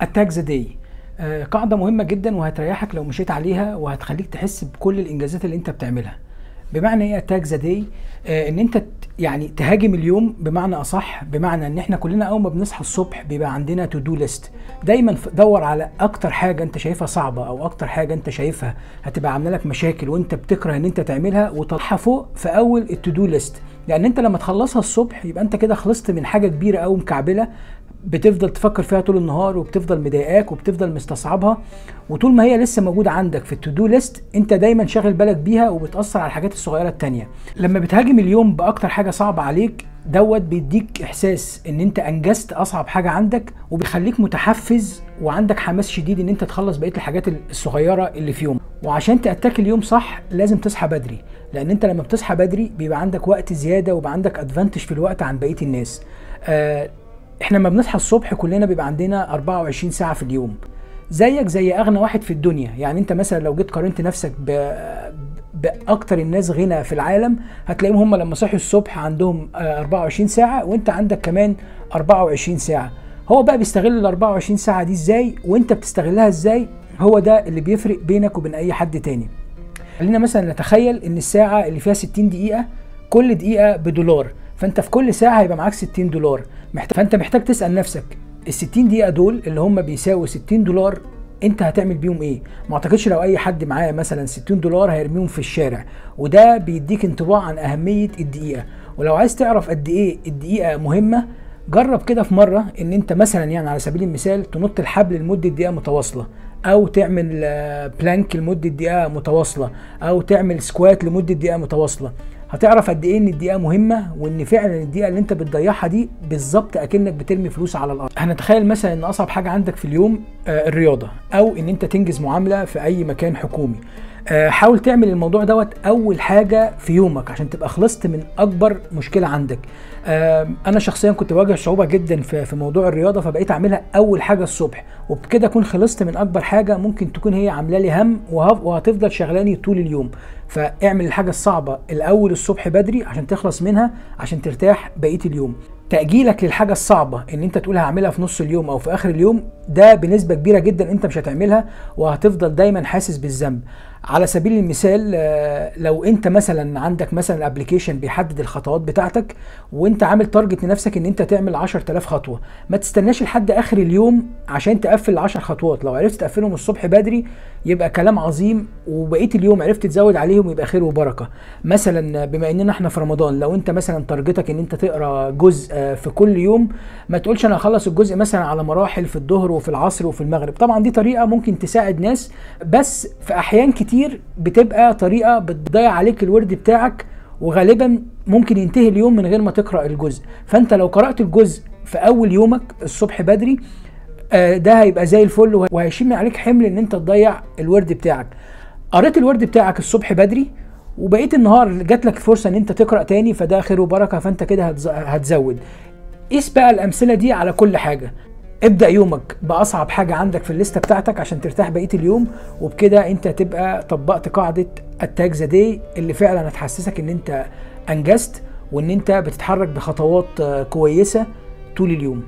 attack the day قاعدة مهمة جدا وهتريحك لو مشيت عليها وهتخليك تحس بكل الإنجازات اللي أنت بتعملها. بمعنى إيه attack the day إن أنت يعني تهاجم اليوم بمعنى أصح بمعنى إن إحنا كلنا أول ما بنصحى الصبح بيبقى عندنا to-do list دايما دور على أكتر حاجة أنت شايفها صعبة أو أكتر حاجة أنت شايفها هتبقى عاملة لك مشاكل وأنت بتكره إن أنت تعملها وتطلعها فوق في أول ال to-do list لأن أنت لما تخلصها الصبح يبقى أنت كده خلصت من حاجة كبيرة قوي مكعبلة بتفضل تفكر فيها طول النهار وبتفضل مضايقاك وبتفضل مستصعبها وطول ما هي لسه موجودة عندك في ال to-do list انت دايما شاغل بالك بيها وبتأثر على الحاجات الصغيرة التانية. لما بتهاجم اليوم بأكتر حاجة صعبة عليك دوت بيديك إحساس إن أنت أنجزت أصعب حاجة عندك وبيخليك متحفز وعندك حماس شديد إن أنت تخلص بقية الحاجات الصغيرة اللي في يوم وعشان تأتاك اليوم صح لازم تصحى بدري لأن أنت لما بتصحى بدري بيبقى عندك وقت زيادة ويبقى عندك advantage في الوقت عن بقية الناس. آه إحنا لما بنصحى الصبح كلنا بيبقى عندنا 24 ساعة في اليوم. زيك زي أغنى واحد في الدنيا. يعني أنت مثلا لو جيت قارنت نفسك ب بأكتر الناس غنى في العالم هتلاقيهم هم لما صحوا الصبح عندهم آه، 24 ساعة وأنت عندك كمان 24 ساعة. هو بقى بيستغل ال 24 ساعة دي إزاي؟ وأنت بتستغلها إزاي؟ هو ده اللي بيفرق بينك وبين أي حد تاني. خلينا مثلا نتخيل إن الساعة اللي فيها 60 دقيقة كل دقيقة بدولار. فانت في كل ساعة هيبقى معاك 60 دولار. محتاج فانت محتاج تسأل نفسك ال 60 دقيقة دول اللي هم بيساوي 60 دولار انت هتعمل بيهم إيه؟ ما اعتقدش لو أي حد معاه مثلا 60 دولار هيرميهم في الشارع وده بيديك انطباع عن أهمية الدقيقة. ولو عايز تعرف قد إيه الدقيقة مهمة جرب كده في مرة ان انت مثلا يعني على سبيل المثال تنط الحبل لمدة دقيقة متواصلة أو تعمل آه، بلانك لمدة دقيقة متواصلة أو تعمل squat لمدة دقيقة متواصلة. هتعرف قد إيه إن الدقيقة مهمة وإن فعلا الدقيقة اللي أنت بتضيعها دي بالظبط أكنك بترمي فلوس على الأرض. هنتخيل مثلا إن أصعب حاجة عندك في اليوم آه، الرياضة أو إن أنت تنجز معاملة في أي مكان حكومي. حاول تعمل الموضوع دوت أول حاجة في يومك عشان تبقى خلصت من أكبر مشكلة عندك. آه، أنا شخصيا كنت بواجه صعوبة جدا في موضوع الرياضة فبقيت أعملها أول حاجة الصبح. وبكده أكون خلصت من أكبر حاجة ممكن تكون هي عاملة لي هم وهتفضل شغلاني طول اليوم. فاعمل الحاجة الصعبة الأول الصبح بدري عشان تخلص منها عشان ترتاح بقية اليوم. تأجيلك للحاجة الصعبة ان أنت تقول هعملها في نص اليوم أو في آخر اليوم ده بنسبة كبيرة جدا أنت مش هتعملها وهتفضل دايما حاسس بالذنب. على سبيل المثال آه، لو انت مثلا عندك مثلا application بيحدد الخطوات بتاعتك وانت عامل target لنفسك ان انت تعمل 10000 خطوة. ما تستناش لحد آخر اليوم عشان تقفل ال 10 خطوات. لو عرفت تقفلهم الصبح بدري يبقى كلام عظيم وبقية اليوم عرفت تزود عليهم يبقى خير وبركة. مثلا بما إننا إحنا في رمضان لو انت مثلا تارجتك إن انت تقرأ جزء آه، في كل يوم ما تقولش أنا هخلص الجزء مثلا على مراحل في الظهر وفي العصر وفي المغرب. طبعا دي طريقة ممكن تساعد ناس بس في أحيان كتير بتبقى طريقة بتضيع عليك الورد بتاعك وغالبا ممكن ينتهي اليوم من غير ما تقرأ الجزء. فأنت لو قرأت الجزء في أول يومك الصبح بدري آه، ده هيبقى زي الفل وه- وهيشيل من عليك حمل إن أنت تضيع الورد بتاعك. قريت الورد بتاعك الصبح بدري وبقيت النهار جات لك فرصة إن أنت تقرأ تاني فده خير وبركة فأنت كده هتز- هتزود. قيس بقى الأمثلة دي على كل حاجة. ابدأ يومك بأصعب حاجة عندك في الليستة بتاعتك عشان ترتاح بقية اليوم وبكده أنت تبقى طبقت قاعدة التاج ذا داي اللي فعلا هتحسسك إن أنت أنجزت وإن أنت بتتحرك بخطوات آه، كويسة طول اليوم.